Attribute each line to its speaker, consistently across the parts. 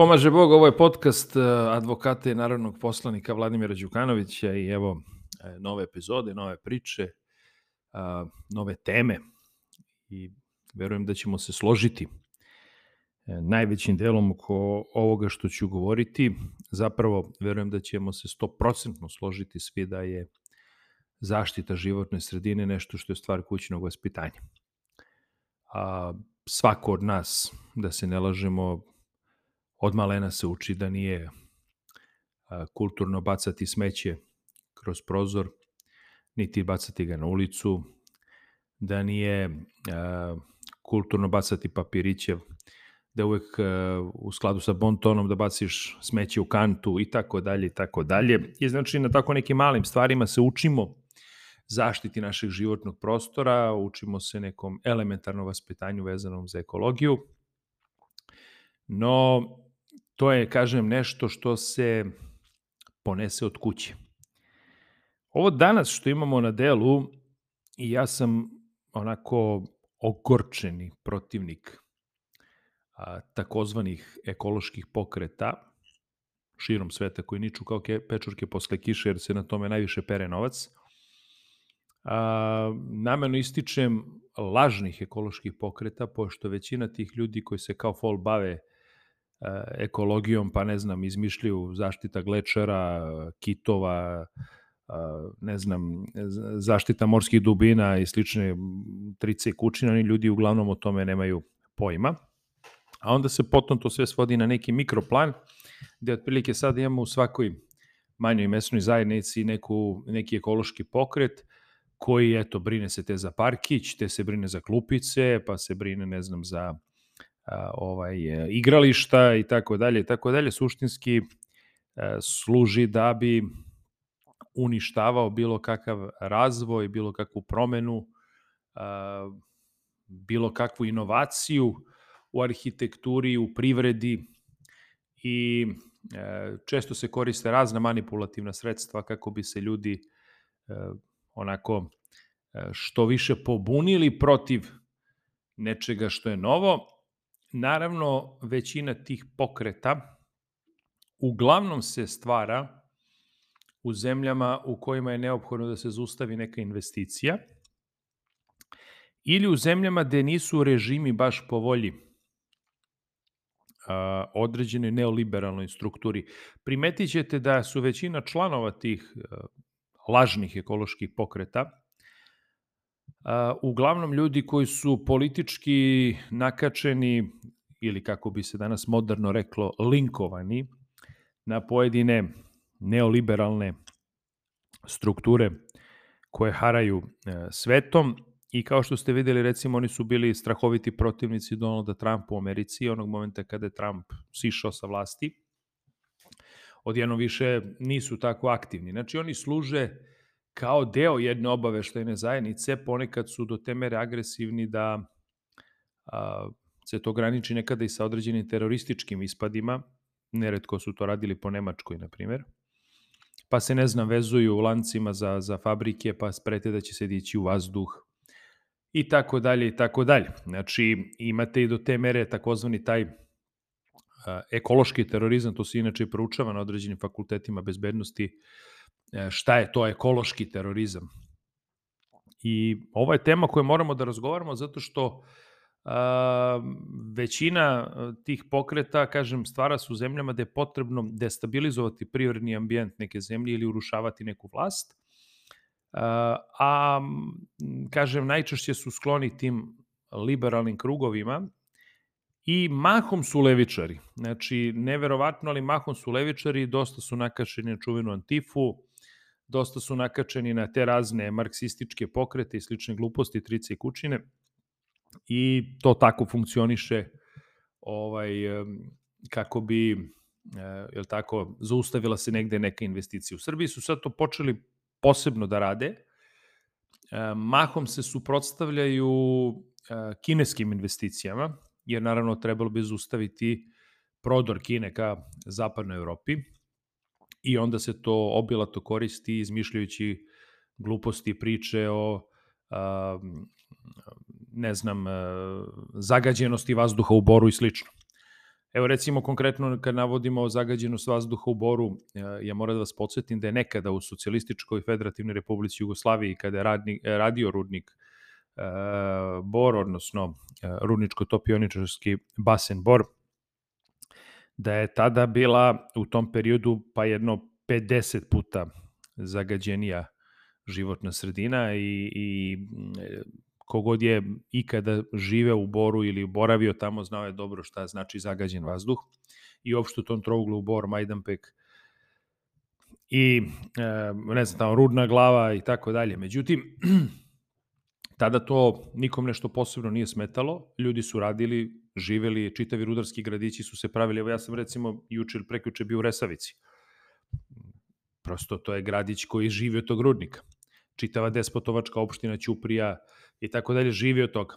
Speaker 1: Pomaže Bog, ovo je podcast e, advokata i narodnog poslanika Vladimira Đukanovića i evo e, nove epizode, nove priče, nove teme i verujem da ćemo se složiti najvećim delom oko ovoga što ću govoriti. Zapravo, verujem da ćemo se 100% složiti svi da je zaštita životne sredine nešto što je stvar kućnog vaspitanja. A, svako od nas, da se ne lažemo, od malena se uči da nije kulturno bacati smeće kroz prozor, niti bacati ga na ulicu, da nije kulturno bacati papiriće, da uvek u skladu sa bontonom da baciš smeće u kantu i tako dalje i tako dalje. I znači na tako nekim malim stvarima se učimo zaštiti našeg životnog prostora, učimo se nekom elementarnom vaspitanju vezanom za ekologiju. No, to je, kažem, nešto što se ponese od kuće. Ovo danas što imamo na delu, i ja sam onako ogorčeni protivnik a, takozvanih ekoloških pokreta širom sveta koji niču kao ke, pečurke posle kiše jer se na tome najviše pere novac. A, nameno ističem lažnih ekoloških pokreta, pošto većina tih ljudi koji se kao fol bave ekologijom, pa ne znam, izmišljaju zaštita glečera, kitova, eh, ne znam, zaštita morskih dubina i slične trice i oni ljudi uglavnom o tome nemaju pojma. A onda se potom to sve svodi na neki mikroplan, gde otprilike sad imamo u svakoj manjoj mesnoj zajednici neku, neki ekološki pokret, koji, eto, brine se te za parkić, te se brine za klupice, pa se brine, ne znam, za ovaj e, igrališta i tako dalje i tako dalje suštinski e, služi da bi uništavao bilo kakav razvoj, bilo kakvu promenu, bilo kakvu inovaciju u arhitekturi, u privredi i e, često se koriste razna manipulativna sredstva kako bi se ljudi onako što više pobunili protiv nečega što je novo Naravno, većina tih pokreta uglavnom se stvara u zemljama u kojima je neophodno da se zustavi neka investicija ili u zemljama gde nisu režimi baš po volji određenoj neoliberalnoj strukturi. Primetit ćete da su većina članova tih lažnih ekoloških pokreta uglavnom ljudi koji su politički nakačeni ili kako bi se danas moderno reklo linkovani na pojedine neoliberalne strukture koje haraju e, svetom i kao što ste videli recimo oni su bili strahoviti protivnici Donalda Trumpa u Americi onog momenta kada je Trump sišao sa vlasti odjedno više nisu tako aktivni. Znači oni služe kao deo jedne obaveštajne zajednice, ponekad su do te mere agresivni da a, se to graniči nekada i sa određenim terorističkim ispadima, neretko su to radili po Nemačkoj, na primjer, pa se, ne znam, vezuju u lancima za, za fabrike, pa sprete da će se dići u vazduh, i tako dalje, i tako dalje. Znači, imate i do te mere takozvani taj ekološki terorizam, to se inače proučava na određenim fakultetima bezbednosti, šta je to ekološki terorizam. I ovo je tema koju moramo da razgovaramo zato što a, većina tih pokreta, kažem, stvara su zemljama gde je potrebno destabilizovati privredni ambijent neke zemlje ili urušavati neku vlast. A, a kažem, najčešće su skloni tim liberalnim krugovima i mahom su levičari. Znači, neverovatno, ali mahom su levičari, dosta su nakašeni na čuvenu antifu, dosta su nakačeni na te razne marksističke pokrete i slične gluposti, trice i kućine i to tako funkcioniše ovaj, kako bi je tako, zaustavila se negde neka investicija. U Srbiji su sad to počeli posebno da rade, mahom se suprotstavljaju kineskim investicijama, jer naravno trebalo bi zaustaviti prodor Kine ka zapadnoj Evropi, i onda se to obilato koristi izmišljajući gluposti priče o a, ne znam, zagađenosti vazduha u Boru i slično. Evo recimo konkretno kad navodimo zagađenost vazduha u Boru, ja moram da vas podsjetim da je nekada u Socijalističkoj federativnoj republici Jugoslaviji kada je radni, radio rudnik e, Bor, odnosno e, rudničko-topioničarski basen Bor, da je tada bila u tom periodu pa jedno 50 puta zagađenija životna sredina i, i kogod je ikada živeo u Boru ili boravio tamo, znao je dobro šta znači zagađen vazduh. I uopšte u tom trouglu Bor, Majdanpek i e, ne znam, tamo rudna glava i tako dalje. Međutim, tada to nikom nešto posebno nije smetalo. Ljudi su radili, živeli, čitavi rudarski gradići su se pravili. Evo ja sam recimo juče ili prekjuče bio u Resavici. Prosto to je gradić koji živi od tog rudnika. Čitava despotovačka opština Ćuprija, i tako dalje, živi od toga.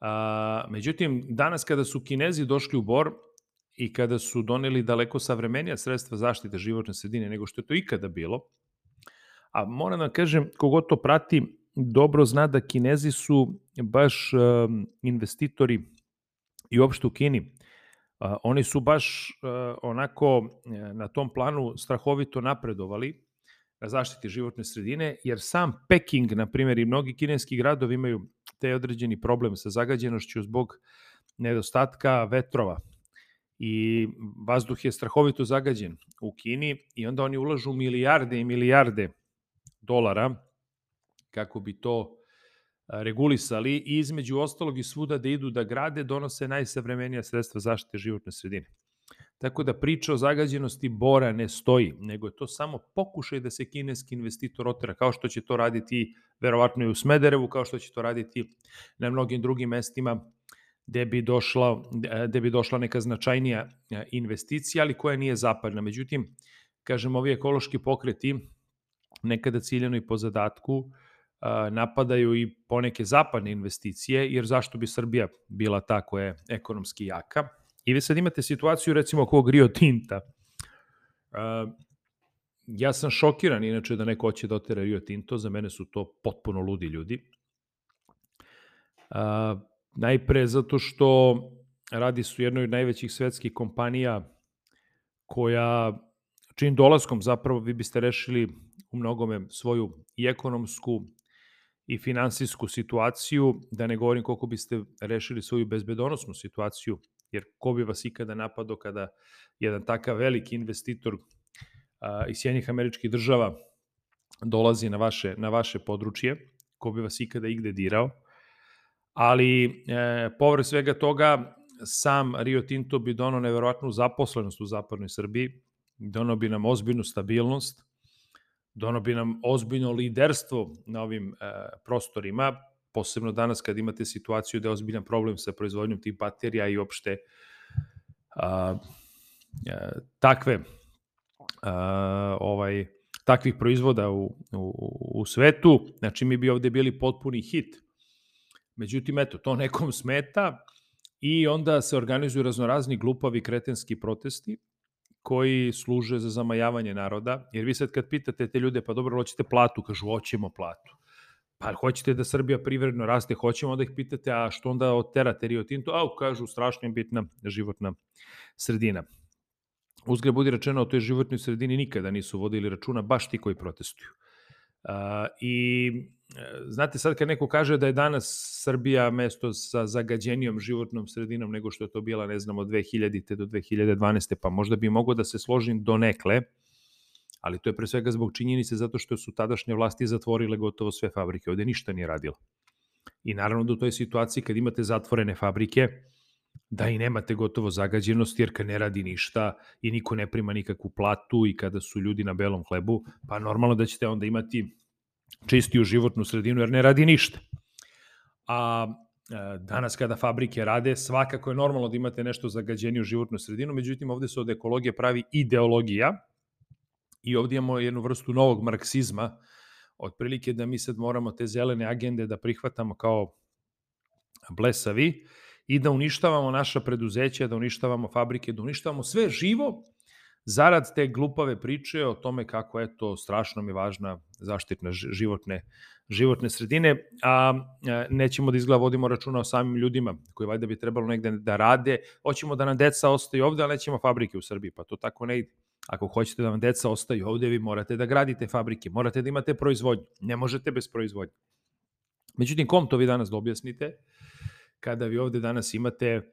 Speaker 1: A, međutim, danas kada su Kinezi došli u Bor i kada su doneli daleko savremenija sredstva zaštite životne sredine nego što je to ikada bilo, a moram da kažem, kogod to prati, dobro zna da Kinezi su baš um, investitori i uopšte u Kini, uh, oni su baš uh, onako na tom planu strahovito napredovali na zaštiti životne sredine, jer sam Peking, na primjer, i mnogi kineski gradovi imaju te određeni problem sa zagađenošću zbog nedostatka vetrova. I vazduh je strahovito zagađen u Kini i onda oni ulažu milijarde i milijarde dolara kako bi to regulisali i između ostalog i svuda da idu da grade donose najsavremenija sredstva zaštite životne sredine. Tako da priča o zagađenosti bora ne stoji, nego je to samo pokušaj da se kineski investitor otera, kao što će to raditi verovatno i u Smederevu, kao što će to raditi na mnogim drugim mestima gde bi došla, gde bi došla neka značajnija investicija, ali koja nije zapadna. Međutim, kažem, ovi ekološki pokreti nekada ciljeno i po zadatku e, napadaju i poneke zapadne investicije, jer zašto bi Srbija bila ta koja je ekonomski jaka? I vi sad imate situaciju recimo oko Rio Tinta. Ja sam šokiran inače da neko hoće da otera Rio Tinto, za mene su to potpuno ludi ljudi. Najpre zato što radi su jednoj od najvećih svetskih kompanija koja čim dolaskom zapravo vi biste rešili u mnogome svoju i ekonomsku i finansijsku situaciju, da ne govorim koliko biste rešili svoju bezbedonosnu situaciju jer ko bi vas ikada napadao kada jedan takav veliki investitor a, iz Sjednjih američkih država dolazi na vaše, na vaše područje, ko bi vas ikada igde dirao. Ali, e, povrh svega toga, sam Rio Tinto bi donao neverovatnu zaposlenost u zapadnoj Srbiji, donao bi nam ozbiljnu stabilnost, donao bi nam ozbiljno liderstvo na ovim e, prostorima, posebno danas kad imate situaciju da je ozbiljan problem sa proizvodnjom tih baterija i opšte a, a, takve a, ovaj takvih proizvoda u, u, u svetu, znači mi bi ovde bili potpuni hit. Međutim, eto, to nekom smeta i onda se organizuju raznorazni glupavi kretenski protesti koji služe za zamajavanje naroda, jer vi sad kad pitate te ljude, pa dobro, hoćete platu, kažu, hoćemo platu. Pa hoćete da Srbija privredno raste, hoćemo da ih pitate, a što onda oterate Rio Tinto? A, kažu, strašno je bitna životna sredina. Uzgled budi rečeno, o toj životnoj sredini nikada nisu vodili računa, baš ti koji protestuju. I e, znate, sad kad neko kaže da je danas Srbija mesto sa zagađenijom životnom sredinom nego što je to bila, ne znam, od 2000. do 2012. pa možda bi mogo da se složim do nekle, ali to je pre svega zbog činjenice zato što su tadašnje vlasti zatvorile gotovo sve fabrike, ovde ništa nije radilo. I naravno da u toj situaciji kad imate zatvorene fabrike, da i nemate gotovo zagađenost, jer kad ne radi ništa i niko ne prima nikakvu platu i kada su ljudi na belom hlebu, pa normalno da ćete onda imati čistiju životnu sredinu jer ne radi ništa. A e, danas kada fabrike rade, svakako je normalno da imate nešto zagađeniju životnu sredinu, međutim ovde se od ekologije pravi ideologija, I ovdje imamo jednu vrstu novog marksizma, otprilike da mi sad moramo te zelene agende da prihvatamo kao blesavi i da uništavamo naša preduzeća, da uništavamo fabrike, da uništavamo sve živo zarad te glupave priče o tome kako je to strašno mi važna zaštitna životne životne sredine, a nećemo da izgleda vodimo računa o samim ljudima koji valjda bi trebalo negde da rade. Hoćemo da nam deca ostaju ovde, ali nećemo fabrike u Srbiji, pa to tako ne ide. Ako hoćete da vam deca ostaju ovde, vi morate da gradite fabrike, morate da imate proizvodnju. Ne možete bez proizvodnje. Međutim, kom to vi danas da objasnite? Kada vi ovde danas imate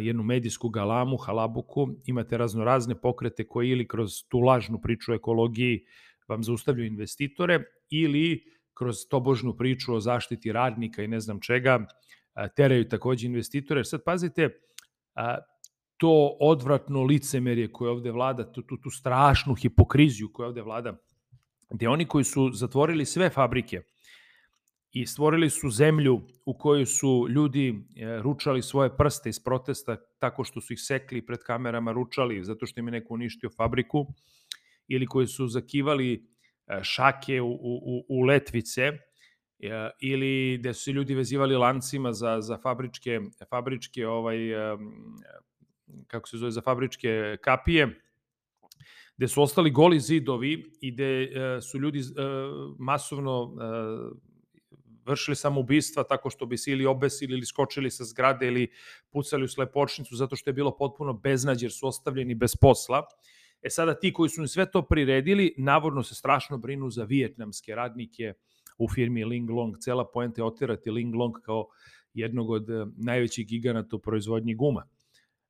Speaker 1: jednu medijsku galamu, halabuku, imate raznorazne pokrete koji ili kroz tu lažnu priču o ekologiji vam zaustavljaju investitore ili kroz tobožnu priču o zaštiti radnika i ne znam čega teraju takođe investitore. Sad pazite, to odvratno licemerje koje ovde vlada, tu, tu, tu strašnu hipokriziju koja ovde vlada, gde oni koji su zatvorili sve fabrike, i stvorili su zemlju u kojoj su ljudi e, ručali svoje prste iz protesta tako što su ih sekli pred kamerama ručali zato što im je neko uništio fabriku ili koji su zakivali e, šake u, u, u letvice e, ili gde su se ljudi vezivali lancima za, za fabričke, fabričke ovaj, kako se zove, za fabričke kapije, gde su ostali goli zidovi i gde su ljudi masovno vršili samoubistva tako što bi se ili obesili ili skočili sa zgrade ili pucali u slepočnicu zato što je bilo potpuno beznađe jer su ostavljeni bez posla. E sada ti koji su sve to priredili, navodno se strašno brinu za vijetnamske radnike u firmi Ling Long. Cela poenta je otirati Ling Long kao jednog od eh, najvećih giganata u proizvodnji guma.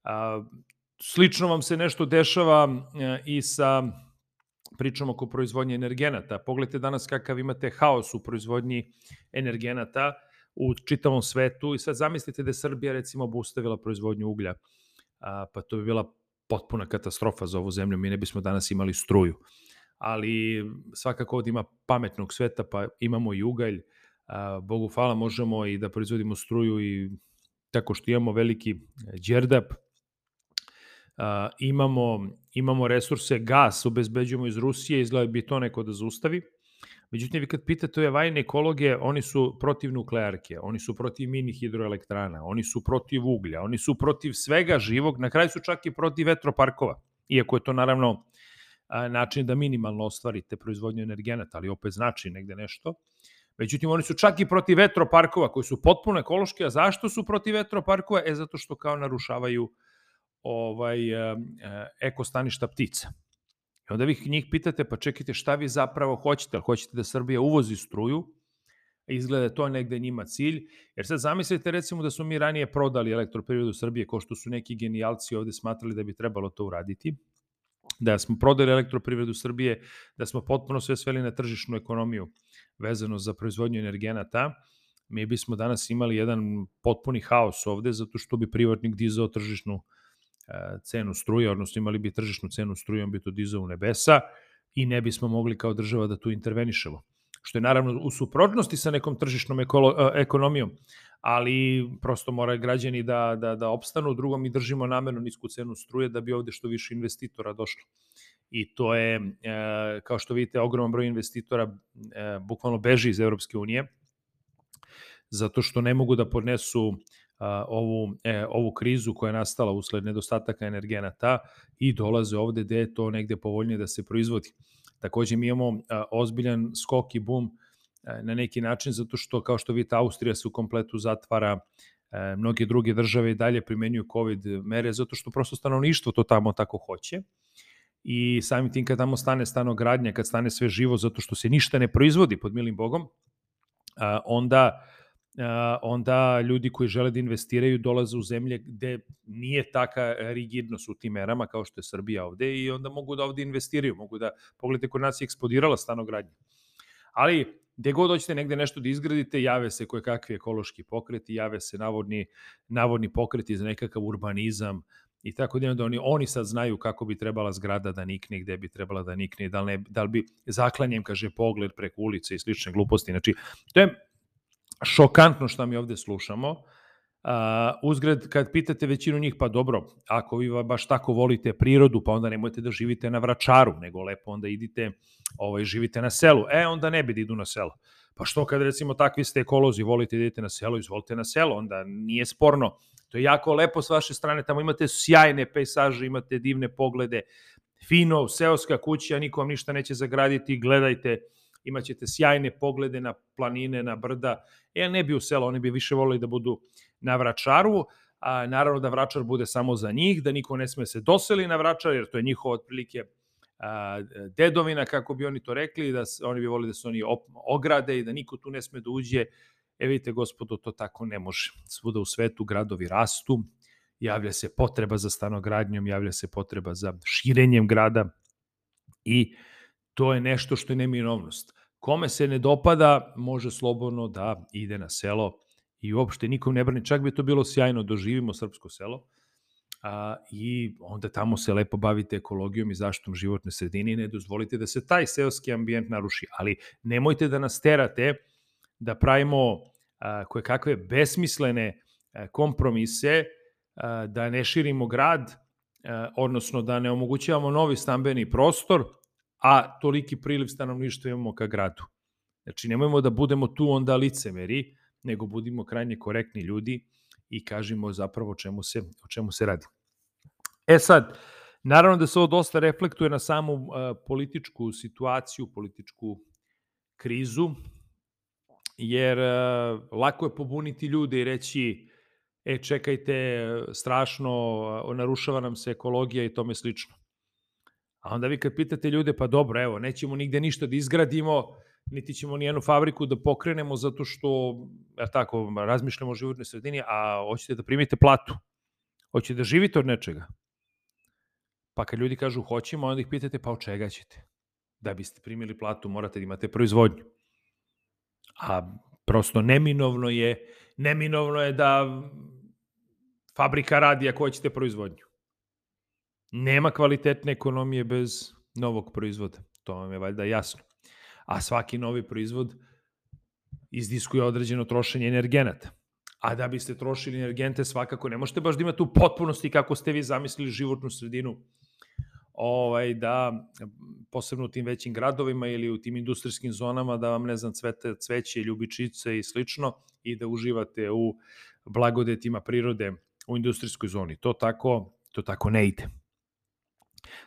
Speaker 1: A, slično vam se nešto dešava eh, i sa pričamo oko proizvodnje energenata. Pogledajte danas kakav imate haos u proizvodnji energenata u čitavom svetu i sad zamislite da je Srbija recimo obustavila proizvodnju uglja, a, pa to bi bila potpuna katastrofa za ovu zemlju, mi ne bismo danas imali struju. Ali svakako ovdje ima pametnog sveta, pa imamo i ugalj, a, Bogu hvala možemo i da proizvodimo struju i tako što imamo veliki đerdap, imamo, imamo resurse, gas obezbeđujemo iz Rusije, izgleda bi to neko da zaustavi. Međutim, vi kad pitate ove vajne ekologe, oni su protiv nuklearke, oni su protiv mini hidroelektrana, oni su protiv uglja, oni su protiv svega živog, na kraju su čak i protiv vetroparkova, iako je to naravno način da minimalno ostvarite proizvodnju energenata, ali opet znači negde nešto. Međutim, oni su čak i protiv vetroparkova koji su potpuno ekološki, a zašto su protiv vetroparkova? E, zato što kao narušavaju uh, ovaj, e, e, ekostaništa ptica. I onda vi njih pitate, pa čekajte šta vi zapravo hoćete, ali hoćete da Srbija uvozi struju, izgleda da to negde njima cilj, jer sad zamislite recimo da smo mi ranije prodali elektroprivredu Srbije, ko što su neki genijalci ovde smatrali da bi trebalo to uraditi, da smo prodali elektroprivredu Srbije, da smo potpuno sve sveli na tržišnu ekonomiju vezano za proizvodnju energenata, mi bismo danas imali jedan potpuni haos ovde, zato što bi privatnik dizao tržišnu ekonomiju cenu struje, odnosno imali bi tržišnu cenu struje, on bi to dizao u nebesa i ne bismo mogli kao država da tu intervenišemo. Što je naravno u suprotnosti sa nekom tržišnom ekolo, ekonomijom, ali prosto moraju građani da, da, da opstanu, drugom mi držimo namerno nisku cenu struje da bi ovde što više investitora došlo. I to je, kao što vidite, ogroman broj investitora bukvalno beži iz Evropske unije, zato što ne mogu da podnesu ovu, e, ovu krizu koja je nastala usled nedostataka energenata i dolaze ovde gde je to negde povoljnije da se proizvodi. Takođe mi imamo a, ozbiljan skok i bum a, na neki način zato što kao što vidite Austrija se u kompletu zatvara, a, mnoge druge države i dalje primenjuju COVID mere zato što prosto stanovništvo to tamo tako hoće i samim tim kad tamo stane stanogradnja, kad stane sve živo zato što se ništa ne proizvodi pod milim bogom, onda onda ljudi koji žele da investiraju dolaze u zemlje gde nije taka rigidnost u tim merama kao što je Srbija ovde i onda mogu da ovde investiraju, mogu da, pogledajte kod nas je eksplodirala stanogradnja. Ali gde god hoćete negde nešto da izgradite, jave se koje kakvi ekološki pokreti, jave se navodni, navodni pokreti za nekakav urbanizam, i tako da oni, oni sad znaju kako bi trebala zgrada da nikne, gde bi trebala da nikne, da li, ne, da li bi zaklanjem, kaže, pogled preko ulice i slične gluposti. Znači, to je šokantno što mi ovde slušamo. Uh, uzgred, kad pitate većinu njih, pa dobro, ako vi baš tako volite prirodu, pa onda nemojte da živite na vračaru, nego lepo onda idite, ovaj, živite na selu. E, onda ne bi da idu na selo. Pa što kad recimo takvi ste ekolozi, volite da idete na selo, izvolite na selo, onda nije sporno. To je jako lepo s vaše strane, tamo imate sjajne pejsaže, imate divne poglede, fino, seoska kuća, niko vam ništa neće zagraditi, gledajte, imaćete sjajne poglede na planine, na brda. E, ne bi u selo, oni bi više volili da budu na Vračaru, a, naravno da Vračar bude samo za njih, da niko ne sme se doseli na Vračar, jer to je njihovo otprilike a, dedovina, kako bi oni to rekli, da se, oni bi volili da se oni op, ograde i da niko tu ne sme da uđe. E vidite, gospodo, to tako ne može. Svuda u svetu gradovi rastu, javlja se potreba za stanogradnjom, javlja se potreba za širenjem grada i to je nešto što je neminovnost. Kome se ne dopada, može slobodno da ide na selo i uopšte nikom ne brani. Čak bi to bilo sjajno, doživimo srpsko selo a, i onda tamo se lepo bavite ekologijom i zaštitom životne sredine i ne dozvolite da se taj seoski ambijent naruši. Ali nemojte da nas terate da pravimo a, koje kakve besmislene a, kompromise, a, da ne širimo grad, a, odnosno da ne omogućavamo novi stambeni prostor, a toliki priliv stanovništva imamo ka gradu. Znači, nemojmo da budemo tu onda licemeri, nego budimo krajnje korektni ljudi i kažemo zapravo o čemu se, o čemu se radi. E sad, naravno da se ovo dosta reflektuje na samu uh, političku situaciju, političku krizu, jer uh, lako je pobuniti ljude i reći e, čekajte, strašno, narušava nam se ekologija i tome slično. A onda vi kad pitate ljude, pa dobro, evo, nećemo nigde ništa da izgradimo, niti ćemo ni jednu fabriku da pokrenemo zato što, ja tako, razmišljamo o životnoj sredini, a hoćete da primite platu. Hoćete da živite od nečega. Pa kad ljudi kažu hoćemo, onda ih pitate pa od čega ćete? Da biste primili platu morate da imate proizvodnju. A prosto neminovno je, neminovno je da fabrika radi ako hoćete proizvodnju. Nema kvalitetne ekonomije bez novog proizvoda. To vam je valjda jasno a svaki novi proizvod izdiskuje određeno trošenje energenata. A da biste trošili energente svakako ne možete baš da imate u potpunosti kako ste vi zamislili životnu sredinu ovaj, da posebno u tim većim gradovima ili u tim industrijskim zonama da vam ne znam cvete, cveće, ljubičice i slično i da uživate u blagodetima prirode u industrijskoj zoni. To tako, to tako ne ide.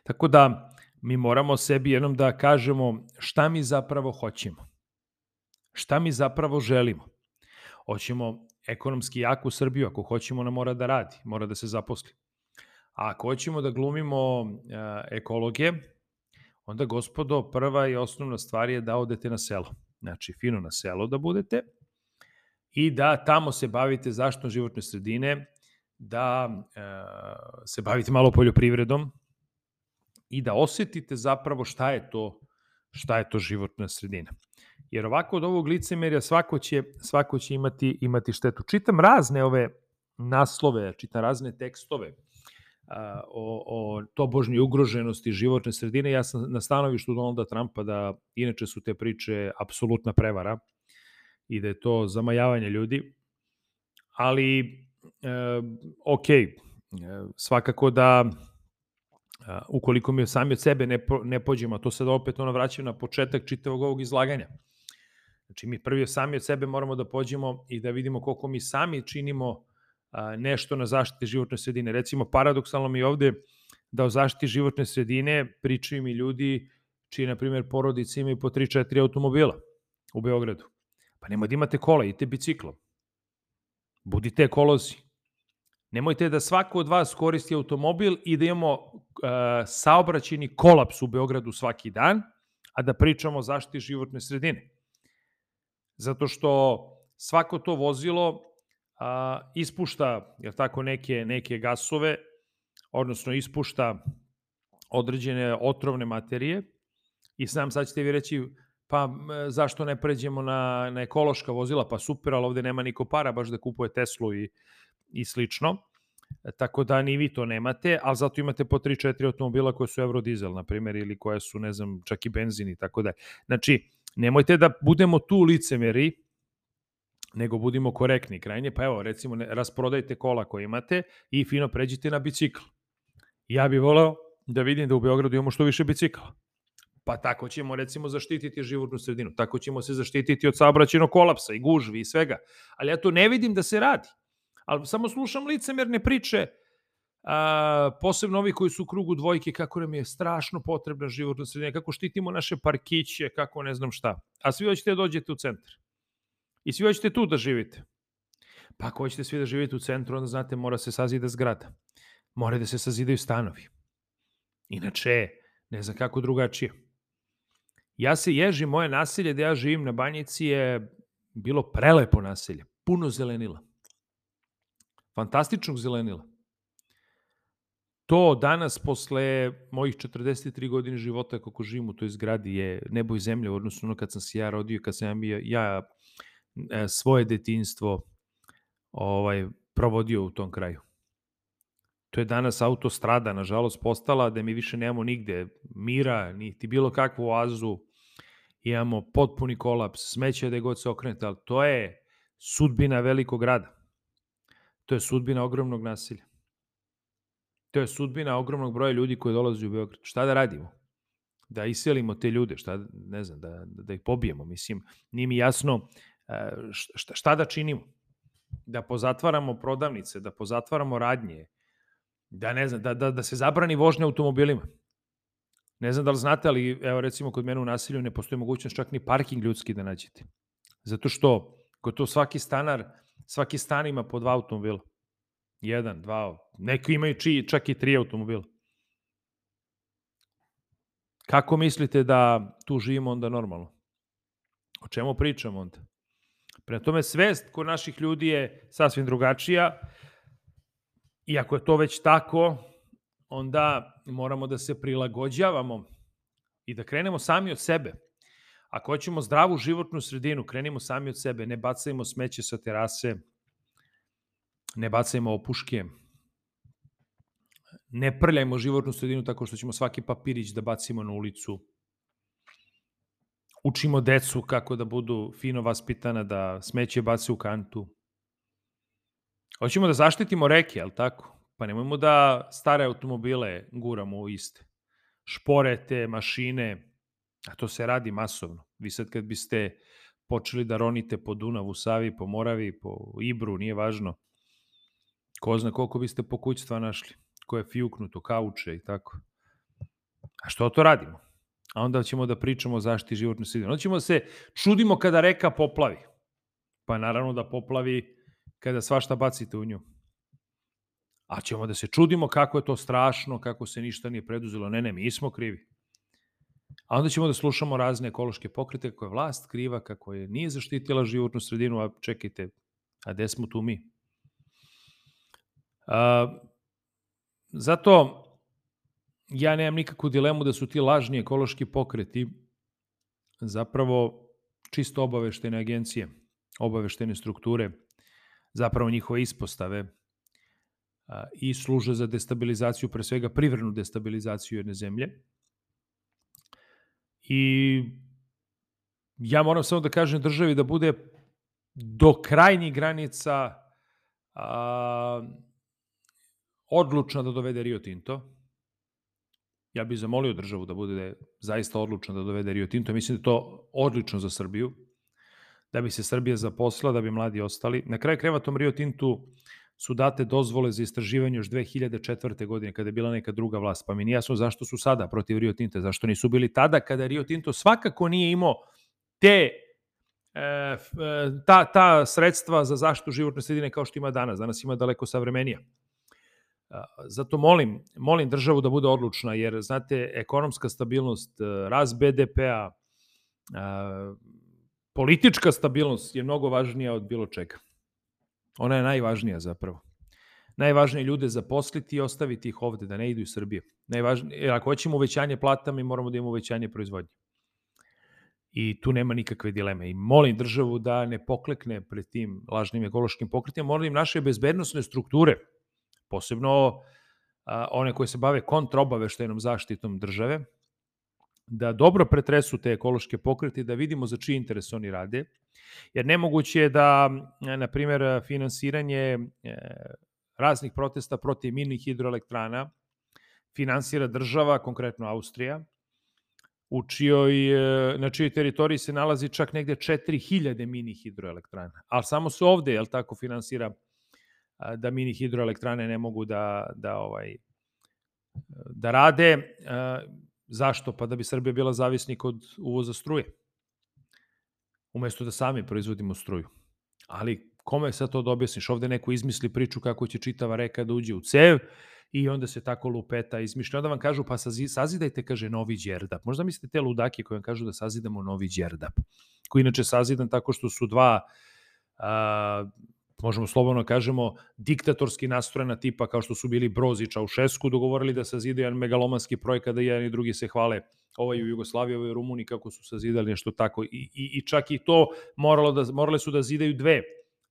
Speaker 1: Tako da mi moramo sebi jednom da kažemo šta mi zapravo hoćemo. Šta mi zapravo želimo. Hoćemo ekonomski jaku Srbiju, ako hoćemo, ona mora da radi, mora da se zaposli. A ako hoćemo da glumimo e, ekologe, onda, gospodo, prva i osnovna stvar je da odete na selo. Znači, fino na selo da budete i da tamo se bavite zaštitom životne sredine, da e, se bavite malo poljoprivredom, i da osetite zapravo šta je to šta je to životna sredina. Jer ovako od ovog licemerja svako će, svako će imati, imati štetu. Čitam razne ove naslove, čitam razne tekstove a, o, o tobožnji ugroženosti životne sredine. Ja sam na stanovištu Donalda Trumpa da inače su te priče apsolutna prevara i da je to zamajavanje ljudi. Ali, e, ok, e, svakako da ukoliko mi sami od sebe ne, po, ne pođemo, to sad opet ono vraćam na početak čitavog ovog izlaganja. Znači mi prvi sami od sebe moramo da pođemo i da vidimo koliko mi sami činimo a, nešto na zaštiti životne sredine. Recimo paradoksalno mi ovde da o zaštiti životne sredine pričaju mi ljudi čiji, na primjer, porodice imaju po 3-4 automobila u Beogradu. Pa nemoj da imate kola, idite biciklom. Budite ekolozi. Nemojte da svako od vas koristi automobil i da imamo uh, saobraćeni kolaps u Beogradu svaki dan, a da pričamo o zaštiti životne sredine. Zato što svako to vozilo uh, ispušta je tako, neke, neke gasove, odnosno ispušta određene otrovne materije i sam sad ćete vi reći pa zašto ne pređemo na, na ekološka vozila, pa super, ali ovde nema niko para baš da kupuje Teslu i i slično. E, tako da ni vi to nemate, ali zato imate po 3-4 automobila koje su Eurodizel, na primjer, ili koje su, ne znam, čak i benzin i tako da. Znači, nemojte da budemo tu licemeri, nego budimo korektni krajnje. Pa evo, recimo, ne, rasprodajte kola koje imate i fino pređite na bicikl. Ja bih voleo da vidim da u Beogradu imamo što više bicikla. Pa tako ćemo recimo zaštititi životnu sredinu, tako ćemo se zaštititi od saobraćenog kolapsa i gužvi i svega. Ali ja to ne vidim da se radi ali samo slušam licemerne priče a, posebno ovi koji su u krugu dvojke, kako nam je strašno potrebna životna sredina, kako štitimo naše parkiće, kako ne znam šta. A svi hoćete da dođete u centar. I svi hoćete tu da živite. Pa ako hoćete svi da živite u centru, onda znate, mora se sazida zgrada. Mora da se sazidaju stanovi. Inače, ne znam kako drugačije. Ja se ježim, moje naselje gde ja živim na Banjici je bilo prelepo naselje, puno zelenila. Fantastičnog zelenila. To danas, posle mojih 43 godine života, kako živim u toj zgradi, je nebo i zemlja u odnosu na kad sam se ja rodio, kad sam ja, ja e, svoje detinstvo ovaj, provodio u tom kraju. To je danas autostrada, nažalost, postala da mi više nemamo nigde mira, niti bilo kakvu oazu. Imamo potpuni kolaps, smeće da god se okrenete, ali to je sudbina velikog grada. To je sudbina ogromnog nasilja. To je sudbina ogromnog broja ljudi koji dolaze u Beograd. Šta da radimo? Da iselimo te ljude, šta, ne znam, da, da ih pobijemo. Mislim, nije mi jasno e, šta, šta da činimo. Da pozatvaramo prodavnice, da pozatvaramo radnje, da ne znam, da, da, da se zabrani vožnja automobilima. Ne znam da li znate, ali evo recimo kod mene u nasilju ne postoji mogućnost čak ni parking ljudski da nađete. Zato što kod to svaki stanar, svaki stan ima po dva automobila. Jedan, dva, neki imaju či, čak i tri automobila. Kako mislite da tu živimo onda normalno? O čemu pričamo onda? Pre tome svest kod naših ljudi je sasvim drugačija i ako je to već tako, onda moramo da se prilagođavamo i da krenemo sami od sebe. Ako hoćemo zdravu životnu sredinu, krenimo sami od sebe, ne bacajmo smeće sa terase, ne bacajmo opuške, ne prljajmo životnu sredinu tako što ćemo svaki papirić da bacimo na ulicu. Učimo decu kako da budu fino vaspitana, da smeće bace u kantu. Hoćemo da zaštitimo reke, ali tako? Pa nemojmo da stare automobile guramo u iste. Šporete, mašine, a to se radi masovno. Vi sad kad biste počeli da ronite po Dunavu, Savi, po Moravi, po Ibru, nije važno, Ko zna koliko biste pokućstva našli, koje je fjuknuto, kauče i tako. A što to radimo? A onda ćemo da pričamo o zaštiti životne sredine. Onda ćemo da se čudimo kada reka poplavi. Pa naravno da poplavi kada svašta bacite u nju. A ćemo da se čudimo kako je to strašno, kako se ništa nije preduzelo. Ne, ne, mi smo krivi. A onda ćemo da slušamo razne ekološke pokrete kako je vlast kriva, kako je nije zaštitila životnu sredinu, a čekajte, a gde smo tu mi? zato ja nemam nikakvu dilemu da su ti lažni ekološki pokreti zapravo čisto obaveštene agencije, obaveštene strukture, zapravo njihove ispostave a, i služe za destabilizaciju, pre svega privrednu destabilizaciju jedne zemlje. I ja moram samo da kažem državi da bude do krajnjih granica a, odlučna da dovede Rio Tinto. Ja bih zamolio državu da bude zaista odlučna da dovede Rio Tinto. Mislim da je to odlično za Srbiju, da bi se Srbija zaposlila, da bi mladi ostali. Na kraju kreva tom Rio Tintu su date dozvole za istraživanje još 2004. godine, kada je bila neka druga vlast. Pa mi nije jasno zašto su sada protiv Rio Tinta, zašto nisu bili tada kada Rio Tinto svakako nije imao te e, e ta, ta sredstva za zaštitu životne sredine kao što ima danas. Danas ima daleko savremenija. Zato molim, molim državu da bude odlučna, jer, znate, ekonomska stabilnost, e, rast BDP-a, politička stabilnost je mnogo važnija od bilo čega. Ona je najvažnija zapravo. Najvažnije ljude zaposliti i ostaviti ih ovde, da ne idu iz Srbije. Najvažnije, ako hoćemo uvećanje plata, mi moramo da imamo uvećanje proizvodnje. I tu nema nikakve dileme. I molim državu da ne poklekne pred tim lažnim ekološkim pokretima, molim naše bezbednostne strukture, posebno a, one koje se bave kontraobaveštajnom zaštitom države, da dobro pretresu te ekološke pokrete i da vidimo za čiji interes oni rade. Jer nemoguće je da, na primjer, finansiranje e, raznih protesta protiv mini hidroelektrana finansira država, konkretno Austrija, u čijoj, e, na čijoj teritoriji se nalazi čak negde 4000 mini hidroelektrana. Ali samo se ovde, jel tako, finansira da mini hidroelektrane ne mogu da, da, ovaj, da rade. Zašto? Pa da bi Srbija bila zavisnik od uvoza struje. Umesto da sami proizvodimo struju. Ali kome sad to da objasniš? Ovde neko izmisli priču kako će čitava reka da uđe u cev i onda se tako lupeta izmišlja. Onda vam kažu pa sazidajte, kaže, novi đerdap. Možda mislite te ludake koje vam kažu da sazidamo novi đerdap, koji inače sazidan tako što su dva a, možemo slobodno kažemo, diktatorski nastrojena tipa kao što su bili Broz i Čaušesku, dogovorili da sazide jedan megalomanski projekat da jedan i drugi se hvale ovaj u Jugoslaviji, ovaj u Rumuniji, kako su sazidali nešto tako. I, i, i čak i to moralo da, morale su da zidaju dve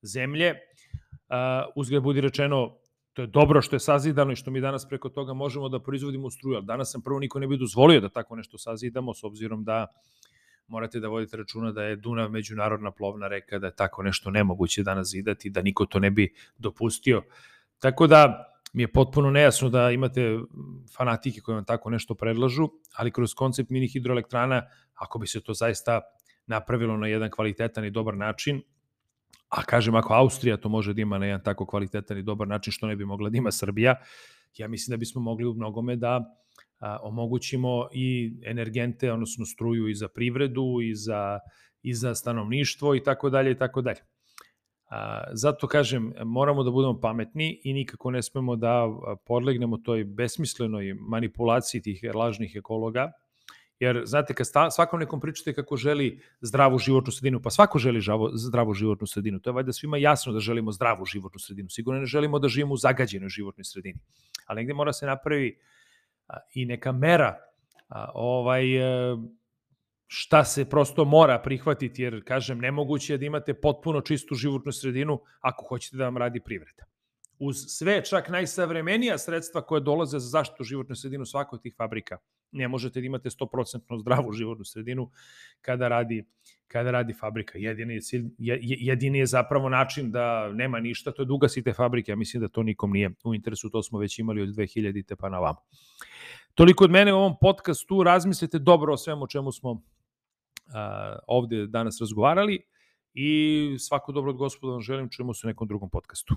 Speaker 1: zemlje. Uh, uzgled budi rečeno, to je dobro što je sazidano i što mi danas preko toga možemo da proizvodimo struju, ali danas sam prvo niko ne bi dozvolio da tako nešto sazidamo, s obzirom da morate da vodite računa da je Dunav međunarodna plovna reka, da je tako nešto nemoguće danas zidati, da niko to ne bi dopustio. Tako da mi je potpuno nejasno da imate fanatike koje vam tako nešto predlažu, ali kroz koncept mini hidroelektrana, ako bi se to zaista napravilo na jedan kvalitetan i dobar način, a kažem ako Austrija to može da ima na jedan tako kvalitetan i dobar način, što ne bi mogla da ima Srbija, ja mislim da bismo mogli u mnogome da omogućimo i energente, odnosno struju i za privredu i za, i za stanovništvo i tako dalje i tako dalje. Zato kažem, moramo da budemo pametni i nikako ne smemo da podlegnemo toj besmislenoj manipulaciji tih lažnih ekologa, Jer, znate, kad sta, svakom nekom pričate kako želi zdravu životnu sredinu, pa svako želi žavo, zdravu životnu sredinu. To je valjda svima jasno da želimo zdravu životnu sredinu. Sigurno ne želimo da živimo u zagađenoj životnoj sredini. Ali negde mora se napravi a, i neka mera ovaj, e, šta se prosto mora prihvatiti, jer, kažem, nemoguće je da imate potpuno čistu životnu sredinu ako hoćete da vam radi privreda uz sve čak najsavremenija sredstva koje dolaze za zaštitu životne sredinu svakoj od tih fabrika. Ne možete da imate 100% zdravu životnu sredinu kada radi kada radi fabrika. Jedini je, cilj, jedini je zapravo način da nema ništa, to je da ugasite fabrike. Ja mislim da to nikom nije u interesu, to smo već imali od 2000-te pa na vamo. Toliko od mene u ovom podcastu, razmislite dobro o svemu čemu smo uh, ovde danas razgovarali i svako dobro od gospoda vam želim, čujemo se u nekom drugom podcastu.